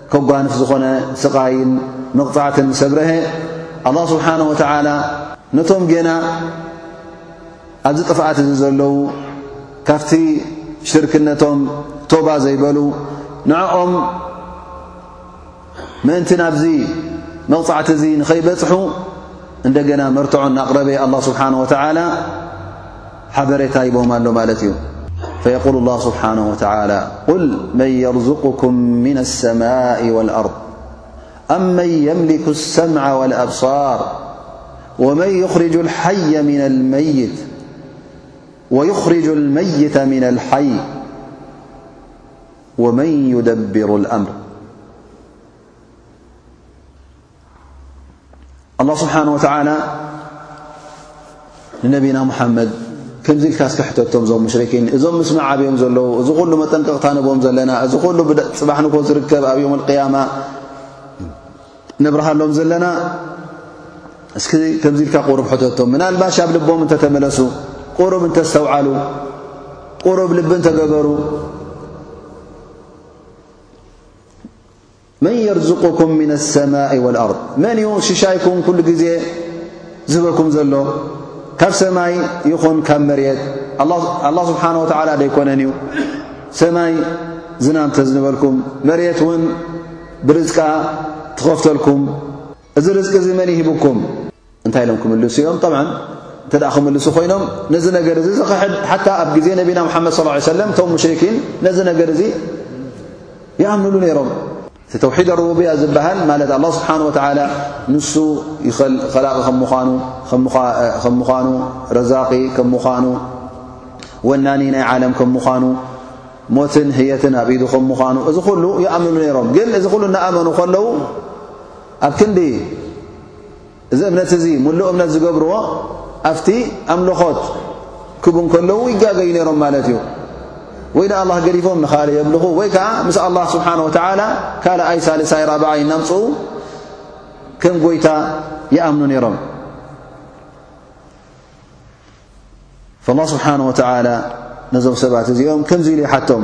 S1: ከጓንፍ ዝኾነ ስቓይን መቕጻዕትን ምስ ኣብረሀ ኣላህ ስብሓነ ወተዓላ ነቶም ጌና ኣብዚ ጥፍኣት እዚ ዘለዉ ካፍቲ ሽርክነቶም ቶባ ዘይበሉ ንዕኦም ምእንቲ ናብዚ መቕጻዕቲ እዚ ንኸይበጽሑ እንደገና መርትዖ እናቕረበ ኣላ ስብሓን ወተዓላ حبر تي بمله ملت فيقول الله سبحانه وتعالى قل من يرزقكم من السماء والأرض أم من يملك السمع والأبصار ويخرج المية من الحي ومن يدبر الأمر ኣላ ስብሓን ወተዓላ ንነቢና ሙሓመድ ከምዚ ኢልካ እስከ ሕተቶም እዞም ሙሽርኪን እዞም ምስማዕ ኣብዮም ዘለዉ እዚ ዅሉ መጠንቀቕታ ንቦም ዘለና እዚ ዅሉ ብጽባሕ ንኮ ዝርከብ ኣብ ዮም ቅያማ ነብርሃሎም ዘለና እስኪ ከምዚ ኢልካ ቁሩብ ሕተቶም ምናልባሽ ኣብ ልቦም እንተ ተመለሱ ቁሩብ እንተ ዝተውዓሉ ቁሩብ ልቢ እንተገበሩ መን የርዝቁኩም ምነ ሰማኢ ወልኣርድ መን እዩ ሽሻይኩም ኩሉ ግዜ ዝህበኩም ዘሎ ካብ ሰማይ ይኹን ካብ መሬት ኣላ ስብሓን ወተዓላ ደይኮነን እዩ ሰማይ ዝናም ተዝንበልኩም መሬት እውን ብርዝቃ ትኸፍተልኩም እዚ ርዝቂ እዚ መን ይህብኩም እንታይ ኢሎም ክምልሱ እዮም ብ እተ ክምልሱ ኮይኖም ነዚ ነገር እዚ ዝኽሕድ ሓታ ኣብ ግዜ ነቢና ሓመድ ص ሰለ እቶም ሙሽርኪን ነዚ ነገር እዚ ይኣምንሉ ነይሮም እቲ ተውሒድ ኣሩቡብያ ዝበሃል ማለት ኣላ ስብሓን ወተላ ንሱ ኸላቒ ከም ምዃኑ ረዛቂ ከም ምዃኑ ወናኒ ናይ ዓለም ከም ምዃኑ ሞትን ህየትን ኣብ ኢዱ ከም ምዃኑ እዚ ኩሉ ይኣምንሉ ነይሮም ግን እዚ ኩሉ እናኣመኑ ከለዉ ኣብ ክንዲ እዚ እምነት እዚ ምሉእ እምነት ዝገብርዎ ኣብቲ ኣምልኾት ክቡ እንከለዉ ይጋገዩ ነይሮም ማለት እዩ ወይ ንኣላ ገዲፎም ንካል የምልኹ ወይ ከዓ ምስ ኣላ ስብሓን ወተላ ካልኣይ ሳልሳይ ራብዓይ እናምፅኡ ከም ጎይታ ይኣምኑ ነይሮም ላ ስብሓን ወተላ ነዞም ሰባት እዚኦም ከምዚ ኢሉ ይሓቶም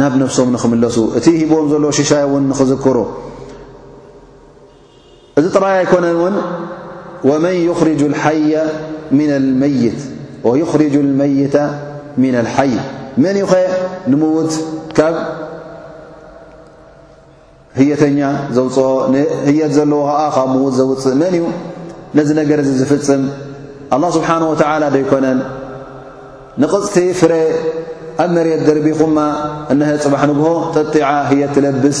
S1: ናብ ነብሶም ንኽምለሱ እቲ ሂብዎም ዘለዎ ሽሻይ እውን ንኽዝክሩ እዚ ጥራይ ኣይኮነን እውን ወመን ይኽርጁ ልሓየ ምና ልመይት ወይኽርጁ ልመይታ ምና ልሓይ መን እዩኸ ንምውት ካብ ህየተኛ ዘውፅኦ ንህየት ዘለዎ ኸዓ ካብ ምዉት ዘውፅእ መን እዩ ነዚ ነገር እዚ ዝፍፅም ኣላ ስብሓን ወተዓላ ዶይኮነን ንቕፅቲ ፍረ ኣብ መሬት ደርቢኹማ እነሀ ፅባሕ ንግሆ ጠጢዓ ህየት ትለብስ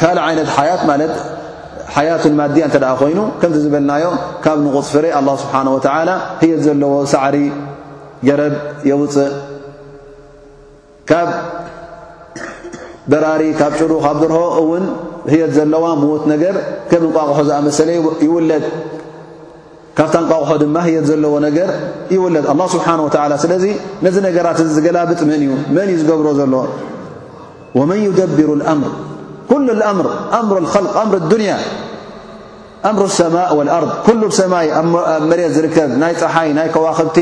S1: ካልእ ዓይነት ሓያት ማለት ሓያት ማድያ እተ ኮይኑ ከምዚ ዝበልናዮ ካብ ንቑፅ ፍረ ኣላ ስብሓን ወተላ ህየት ዘለዎ ሳዕሪ ገረብ የውፅእ ካብ በራሪ ካብ ጭሩ ካብ ድርሆ እውን ህየት ዘለዋ ምዉት ነገር ከም እንቋቑሖ ዝኣመሰለ ይውለድ ካብታ እንቋቑሖ ድማ ህየት ዘለዎ ነገር ይውለድ ኣላ ስብሓን ወተዓላ ስለዚ ነዚ ነገራት እዚ ዝገላብጥ መን እዩ መን እዩ ዝገብሮ ዘሎ ወመን ዩደብሩ ኣምር ኩሉ ኣምር ኣምር ልክልቅ ኣምር ኣዱንያ ኣምር ሰማእ ወልኣርድ ኩሉ ሰማይ ኣብ መሬት ዝርከብ ናይ ፀሓይ ናይ ከዋኽብቲ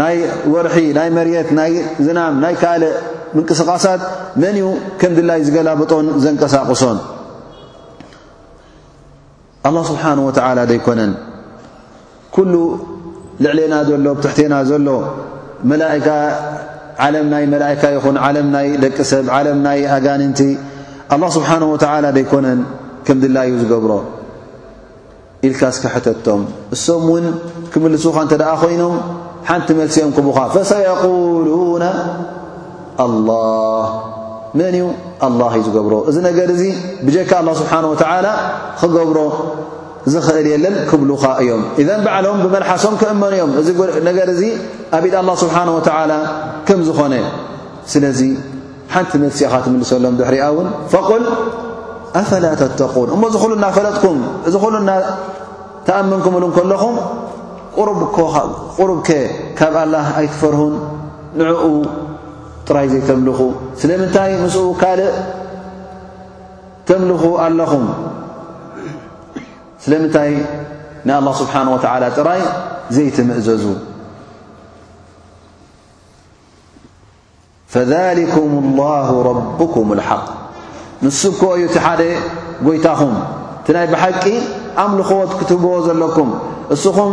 S1: ናይ ወርሒ ናይ መሬት ናይ ዝናም ናይ ካልእ ምንቅስቓሳት መን እዩ ከም ድላይ ዝገላብጦን ዘንቀሳቕሶን ኣላህ ስብሓን ወተዓላ ደይኮነን ኩሉ ልዕሌና ዘሎ ብ ትሕቴና ዘሎ መላእካ ዓለም ናይ መላእካ ይኹን ዓለም ናይ ደቂ ሰብ ዓለም ናይ ኣጋንንቲ ኣላ ስብሓን ወተዓላ ደይኮነን ከም ድላዩ ዝገብሮ ኢልካ እስከ ሕተቶም እሶም እውን ክምልሱኻ እንተ ደኣ ኾይኖም ሓንቲ መልሲኦም ክቡኻ ፈሰየቁሉነ ኣላህ መን እዩ ኣላህ እዩ ዝገብሮ እዚ ነገር እዚ ብጀካ ኣላ ስብሓን ወተዓላ ክገብሮ ዝኽእል የለን ክብሉኻ እዮም እዘን ባዕሎም ብመልሓሶም ክእመኑ እዮም እዚ ነገር እዚ ኣብ ኢድ ኣላ ስብሓን ወተዓላ ከም ዝኾነ ስለዚ ሓንቲ መልሲ ኢኻ ትምልሰሎም ድሕሪኣ እውን ፈቁል ኣፈላ ተተቁን እሞ እዚ ኹሉ እናፈለጥኩም እዚ ኹሉ እና ተኣመንኩምሉ ከለኹም ቁሩብከ ካብ ኣላ ኣይትፈርሁን ንዕኡ ጥራይ ዘይተምልኹ ስለምንታይ ምስኡ ካልእ ተምልኹ ኣለኹም? ስለምንታይ ንኣላ ስብሓን ወተዓላ ጥራይ ዘይትምእዘዙ? ፈሊኩም ላሁ ረብኩም ልሓቅ ንሱ እኮ እዩ እቲ ሓደ ጐይታኹም እቲ ናይ ብሓቂ ኣምልኾት ክትህብዎ ዘለኩም እስኹም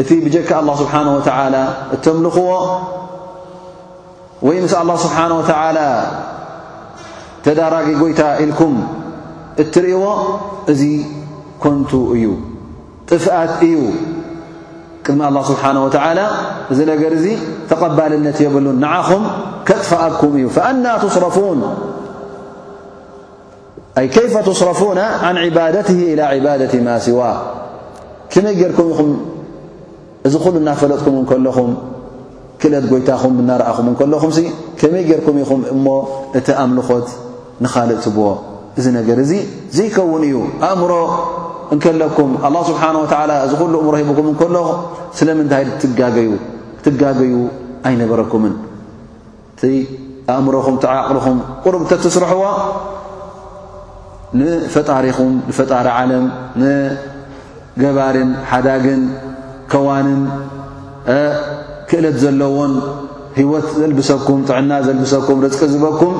S1: እቲ ብጀካ ኣላ ስብሓን ወተዓላ እተምልኽዎ ወይ ምስ ኣላ ስብሓን ወተዓላ ተዳራጊ ጐይታ ኢልኩም እትርእይዎ እዚ ኮንቱ እዩ ጥፍኣት እዩ ቅድሚ ኣላ ስብሓን ወተዓላ እዚ ነገር እዙ ተቐባልነት የብሉን ንዓኹም ከጥፍኣኩም እዩ ፈኣና ትስረፉን ኣይ ከይፈ ትስረፉና ዓን ዕባደት ኢላ ዕባደት ማሲዋ ከመይ ጌርኩም ኢኹም እዚ ኹሉ እናፈለጥኩም እንከለኹም ክእለት ጎይታኹም እናረኣኹም እንከለኹም ሲ ከመይ ጌርኩም ኢኹም እሞ እቲ ኣምልኾት ንኻልእ ትብዎ እዚ ነገር እዚ ዘይከውን እዩ ኣእምሮ እንከለኩም ኣላ ስብሓን ወተዓላ እዚ ኹሉ እምሮ ሂብኩም እንከሎ ስለምንታይ ትጋገዩ ክትጋገዩ ኣይነበረኩምን እቲ ኣእምሮኹም ተዓቕልኹም ቁሩብ እንተትስርሕዎ ንፈጣሪኹም ንፈጣሪ ዓለም ንገባርን ሓዳግን ከዋንን ክእለት ዘለዎን ህይወት ዘልብሰኩም ጥዕና ዘልብሰኩም ርዝቂ ዝበኩም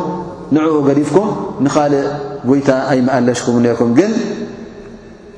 S1: ንዕኡ ገዲፍኩም ንኻልእ ጎይታ ኣይምኣለሽኩም ነርኩም ግን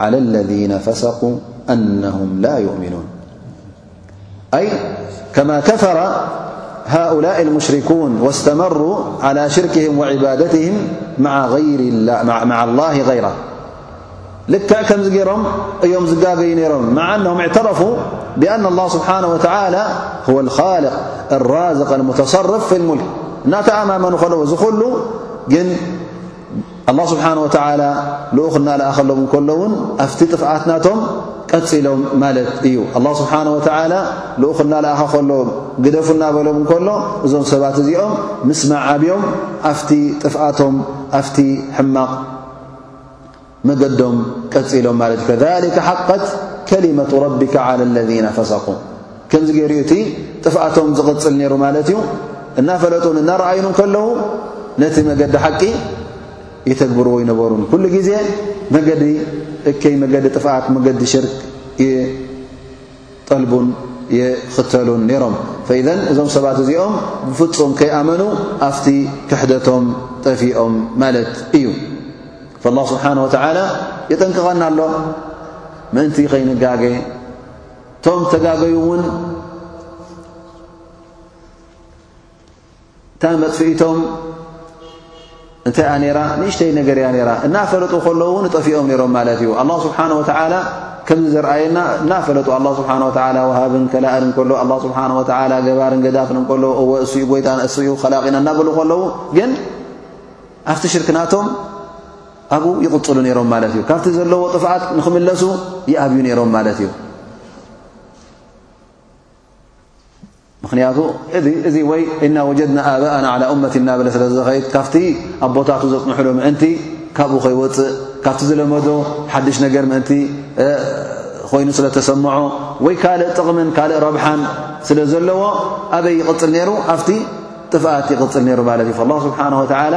S1: على الذين فسقوا أنهم لا يؤمنون أي كما كفر هؤلاء المشركون واستمروا على شركهم وعبادتهم مع الله غيره لكمزرم يم زجاينرم مع أنهم اعترفوا بأن الله سبحانه وتعالى هو الخالق الرازق المتصرف في الملك ناتآممنوا خلن ኣላ ስብሓን ወተዓላ ልኡኽ እናለኣኸሎም እንከሎ እውን ኣብቲ ጥፍኣት ናቶም ቀፂሎም ማለት እዩ ኣላ ስብሓን ወተዓላ ልኡኽ እናለኣኸ ከሎ ግደፉ እናበሎም እንከሎ እዞም ሰባት እዚኦም ምስ መዓብዮም ኣብቲ ጥፍኣቶም ኣብቲ ሕማቕ መገዶም ቀጺሎም ማለት እዩ ከሊከ ሓቀት ከሊመቱ ረቢካ ዓላ ለذነ ፈሰቁ ከምዚ ገይሩ እቲ ጥፍኣቶም ዝቕጽል ነይሩ ማለት እዩ እናፈለጡን እናረኣዩን ከለዉ ነቲ መገዲ ሓቂ ይተግብርዎ ይነበሩን ኩሉ ግዜ መገዲ እከይ መገዲ ጥፍኣት መገዲ ሽርክ ጠልቡን ይኽተሉን ነይሮም ፈኢዘን እዞም ሰባት እዚኦም ብፍጹም ከይኣመኑ ኣብቲ ክሕደቶም ጠፊኦም ማለት እዩ ላ ስብሓን ወተላ የጠንቅቐና ኣሎ ምእንቲ ከይንጋገ እቶም ተጋገዩ እውን እታ መጥፍኢቶም እንታይ እያ ነራ ንእሽተይ ነገር እያ ነራ እናፈለጡ ከለዉ ውን ጠፊኦም ነሮም ማለት እዩ ኣላ ስብሓን ወተዓላ ከምዚ ዘርኣየና እናፈለጡ ኣላ ስብሓን ወተላ ወሃብን ከላእን እንከሎ ኣላ ስብሓን ወተላ ገባርን ገዳፍን እንከሎ እወ እሱኡ ጎይታ ንእሱኡ ከላቂና እናበሉ ከለዉ ግን ኣብቲ ሽርክናቶም ኣብኡ ይቕፅሉ ነይሮም ማለት እዩ ካብቲ ዘለዎ ጥፍኣት ንክምለሱ ይኣብዩ ነይሮም ማለት እዩ ምኽንያቱ እዚ ወይ እና ወጀድና ኣባእና ዓላ እመቲ እናበለ ስለ ዝኸይድ ካብቲ ኣቦታቱ ዘፅንሑሉ ምእንቲ ካብኡ ከይወፅእ ካብቲ ዝለመዶ ሓድሽ ነገር ምእንቲ ኮይኑ ስለ ተሰምዖ ወይ ካልእ ጥቕምን ካልእ ረብሓን ስለ ዘለዎ ኣበይ ይቕፅል ነይሩ ኣብቲ ጥፍኣት ይቕፅል ነይሩ ማለት እዩ ላ ስብሓን ወተዓላ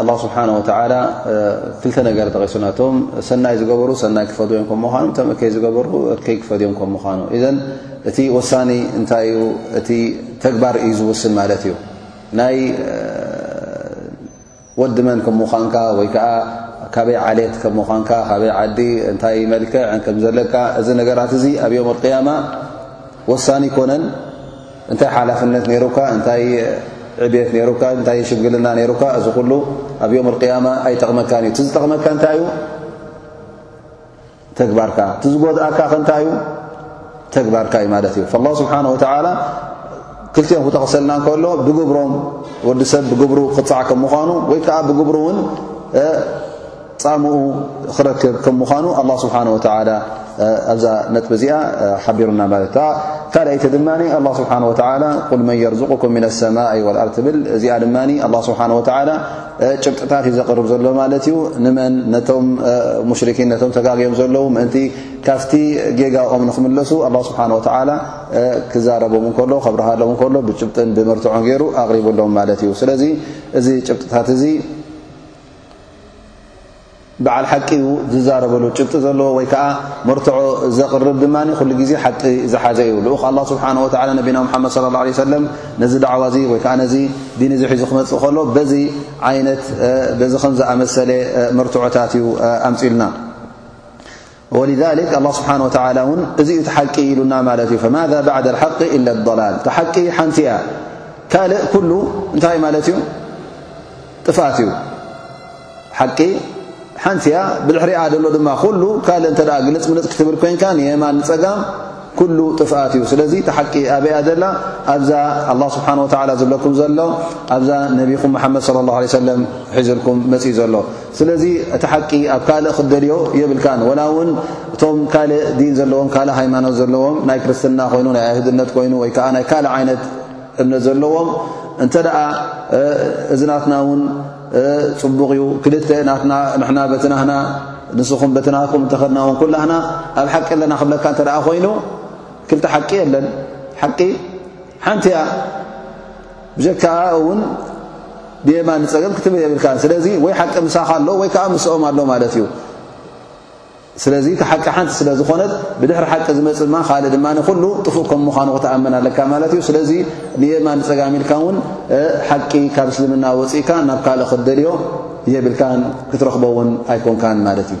S1: ኣላህ ስብሓን ወተዓላ ክልተ ነገር ጠቒሱና እቶም ሰናይ ዝገበሩ ሰናይ ክፈድዮም ከም ምዃኑ እቶም እከይ ዝገበሩ እከይ ክፈድዮም ከም ምዃኑ እዘን እቲ ወሳኒ እንታይ እዩ እቲ ተግባር እዩ ዝውስን ማለት እዩ ናይ ወዲ መን ከም ምዃንካ ወይ ከዓ ካበይ ዓሌት ከም ምዃንካ ካበይ ዓዲ እንታይ መልክዕ ከም ዘለካ እዚ ነገራት እዚ ኣብ ዮም ኣልቅያማ ወሳኒ ይኮነን እንታይ ሓላፍነት ነይሩካ፣ እንታይ ዕብየት ነይሩካ፣ እንታይ ሽምግልና ነይሩካ፣ እዚ ኩሉ ኣብ ዮም ኣልቅያማ ኣይጠቕመካን እዩ። እቲ ዝጠቕመካ እንታይ እዩ? ተግባርካ። እቲ ዝጎድኣካ ከእንታይ እዩ? ተግባርካ እዩ ማለት እዩ። ላ ስብሓን ወተላ ክልቲኦም ክጠቕሰልና እንከሎ ብግብሮም ወዲ ሰብ ብግብሩ ክቕፃዕ ከም ምኳኑ ወይ ከዓ ብግብሩ እውን ጻምኡ ክረክብ ከም ምዃኑ ኣላ ስብሓን ወተዓላ ኣብዛ ነጥቢ እዚኣ ሓቢሩና ማለት እ ካልኣይቲ ድማ ኣላ ስብሓን ወተላ ቁል መን የርዝቁኩም ምን ኣሰማይ ወልኣር ትብል እዚኣ ድማ ኣላ ስብሓን ወተላ ጭብጥታት እዩ ዘቕርብ ዘሎ ማለት እዩ ንመን ነቶም ሙሽርኪን ነቶም ተጋግዮም ዘለዉ ምእንቲ ካብቲ ጌጋኦም ንክምለሱ ኣላ ስብሓን ወተላ ክዛረቦም እንከሎ ከብርሃሎም እንከሎ ብጭብጥን ብመርትዖን ገይሩ ኣቕሪብሎም ማለት እዩ ስለዚ እዚ ጭብጥታት እዚ በዓል ሓቂ እዩ ዝዛረበሉ ጭብጢ ዘለዎ ወይ ከዓ መርትዖ ዘቕርብ ድማ ኩሉ ግዜ ሓቂ ዝሓዘ እዩ ልኡኽ ኣላ ስብሓን ወላ ነቢና ሙሓመድ ስለ ላ ለ ሰለም ነዚ ዳዕዋ እዚ ወይ ከዓ ነዚ ዲን እዚ ሒዙ ክመፅእ ከሎ በዚ ዓይነት በዚ ከም ዝኣመሰለ መርትዖታት እዩ ኣምፅልና ወልዛሊክ ኣላ ስብሓን ወተዓላ እውን እዚ እዩ ተሓቂ ኢሉና ማለት እዩ ፈማዛ ባዕድ ልሓቂ ኢለ ኣላል ተሓቂ ሓንቲ እያ ካልእ ኩሉ እንታይ ማለት እዩ ጥፍኣት እዩ ሓቂ ሓንቲ እያ ብድሕሪኣ ደሎ ድማ ኩሉ ካልእ እንተ ግልፅ ምልፅ ክትብል ኮይንካ ንየማን ንፀጋም ኩሉ ጥፍኣት እዩ ስለዚ ተሓቂ ኣበያ ዘላ ኣብዛ ኣላ ስብሓን ወተዓላ ዝብለኩም ዘሎ ኣብዛ ነቢኹም መሓመድ ለ ላ ለ ሰለም ሒዝልኩም መፅኢ ዘሎ ስለዚ እቲ ሓቂ ኣብ ካልእ ክትደልዮ የብልካን ወላ እውን እቶም ካልእ ዲን ዘለዎም ካልእ ሃይማኖት ዘለዎም ናይ ክርስትና ኮይኑ ናይ ኣይሁድነት ኮይኑ ወይ ከዓ ናይ ካልእ ዓይነት እምነት ዘለዎም እንተ ደኣ እዚ ናትና እውን ፅቡቕ እዩ ክልተ ናትና ንሕና በትናህና ንስኹም በትናኩም እንተኸድና እውን ኩላህና ኣብ ሓቂ ኣለና ክብለካ እንተ ደኣ ኮይኑ ክልተ ሓቂ የለን ሓቂ ሓንቲ እያ ብጀካኣ እውን ብየማን ንፀገም ክትብል የብልካን ስለዚ ወይ ሓቂ ምሳኻ ኣሎ ወይ ከዓ ምስኦም ኣሎ ማለት እዩ ስለዚ እቲ ሓቂ ሓንቲ ስለ ዝኾነት ብድሕሪ ሓቂ ዝመፅ ድማ ካልእ ድማ ኩሉ ጥፉእ ከም ምዃኑ ክትኣምን ኣለካ ማለት እዩ ስለዚ ንየማን ፀጋሚ ኢልካ እውን ሓቂ ካብ እስልምና ወፅእካ ናብ ካልእ ክትደልዮ የብልካን ክትረኽቦ እውን ኣይኮንካን ማለት እዩ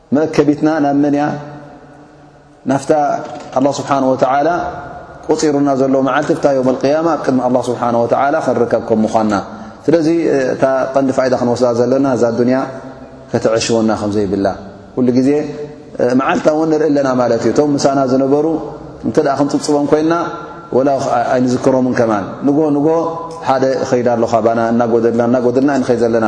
S1: መእከቢትና ናብ መን እያ? ናፍታ ኣላ ስብሓን ወተዓላ ቁፂሩና ዘሎ መዓልቲ ብታ ዮም ኣልቅያማ ኣብ ቅድሚ ኣላ ስብሓን ወተዓላ ክንርከብ ከም ምዃንና ስለዚ እታ ቐንዲ ፋይዳ ክንወስዳ ዘለና እዛ ኣዱንያ ከተዐሽወና ከም ዘይብላ ኩሉ ግዜ መዓልታ እውን ንርኢ ኣለና ማለት እዩ እቶም ምሳና ዝነበሩ እንተ ክንፅብፅቦም ኮይንና ወላ ኣይንዝክሮምን ከማን ንግሆ ንግሆ ሓደ ይኸይዳ ኣለኻ ባና እናጎደልና እናጎደልና ኣይንኸይ ዘለና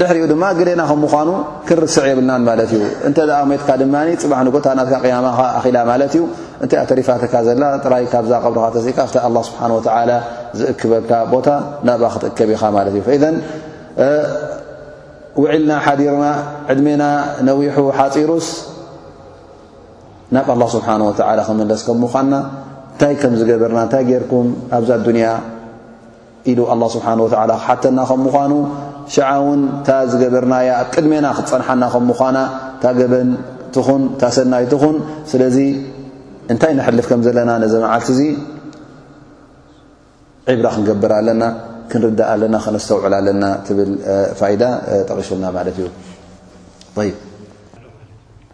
S1: ድሕሪኡ ድማ ግዴና ከም ምዃኑ ክንርስዕ የብልናን ማለት እዩ እንተ ሞትካ ድማ ፅባሕ ንጎታ ናትካ ቅያማኻ ኣኺላ ማለት እዩ እንታይ ኣተሪፋትካ ዘላ ጥራይ ካብዛ ቀብርኻ ተስኢካ ብ ኣላ ስብሓን ወተላ ዝእክበካ ቦታ ናብኣ ክትእከብ ኢኻ ማለት እዩ ኢዘን ውዒልና ሓዲርና ዕድሜና ነዊሑ ሓፂሩስ ናብ ኣላ ስብሓን ወተላ ክምለስ ከም ምዃንና እንታይ ከም ዝገበርና እንታይ ጌርኩም ኣብዛ ኣዱንያ ኢሉ ኣላ ስብሓን ወተዓላ ክሓተና ከም ምዃኑ ሸዓ እውን እታ ዝገበርናያ ኣብ ቅድሜና ክትፀንሓና ከም ምዃና እታ ገበን ትኹን እታ ሰናይ ትኹን ስለዚ እንታይ ንሕልፍ ከም ዘለና ነዚ መዓልቲ እዙ ዒብራ ክንገብር ኣለና ክንርዳእ ኣለና ከነስተውዕል ኣለና ትብል ፋይዳ ጠቂሱልና ማለት እዩ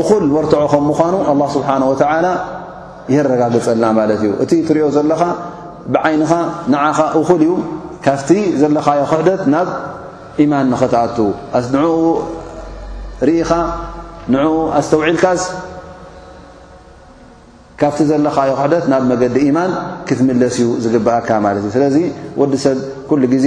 S1: እኹል መርትዖ ከም ምዃኑ ኣላ ስብሓን ወተዓላ የረጋግጸልና ማለት እዩ እቲ ትሪኦ ዘለኻ ብዓይንኻ ንዓኻ እኹል እዩ ካብቲ ዘለኻዮ ክሕደት ናብ ኢማን ንኸትኣት ንኡ ርኢኻ ንኡ ኣስተውዒልካስ ካብቲ ዘለኻዮ ክሕደት ናብ መገዲ ኢማን ክትምለስ እዩ ዝግብኣካ ማለት እዩ ስለዚ ወዲ ሰብ ኩሉ ግዜ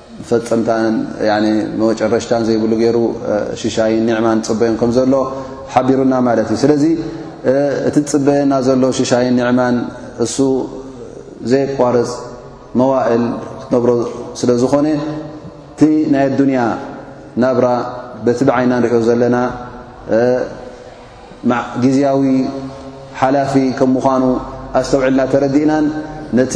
S1: መፈጸምታን መጨረሽታን ዘይብሉ ገይሩ ሽሻይን ኒዕማን ዝጽበዮም ከም ዘሎ ሓቢሩና ማለት እዩ። ስለዚ እቲ ዝጽበየና ዘሎ ሽሻይን ኒዕማን እሱ ዘየቋርጽ መዋእል ክትነብሮ ስለ ዝኾነ እቲ ናይ ኣዱንያ ናብራ በቲ ብዓይና ንሪኦ ዘለና ግዝያዊ ሓላፊ ከም ምዃኑ ኣስተውዕልና ተረዲእናን ነቲ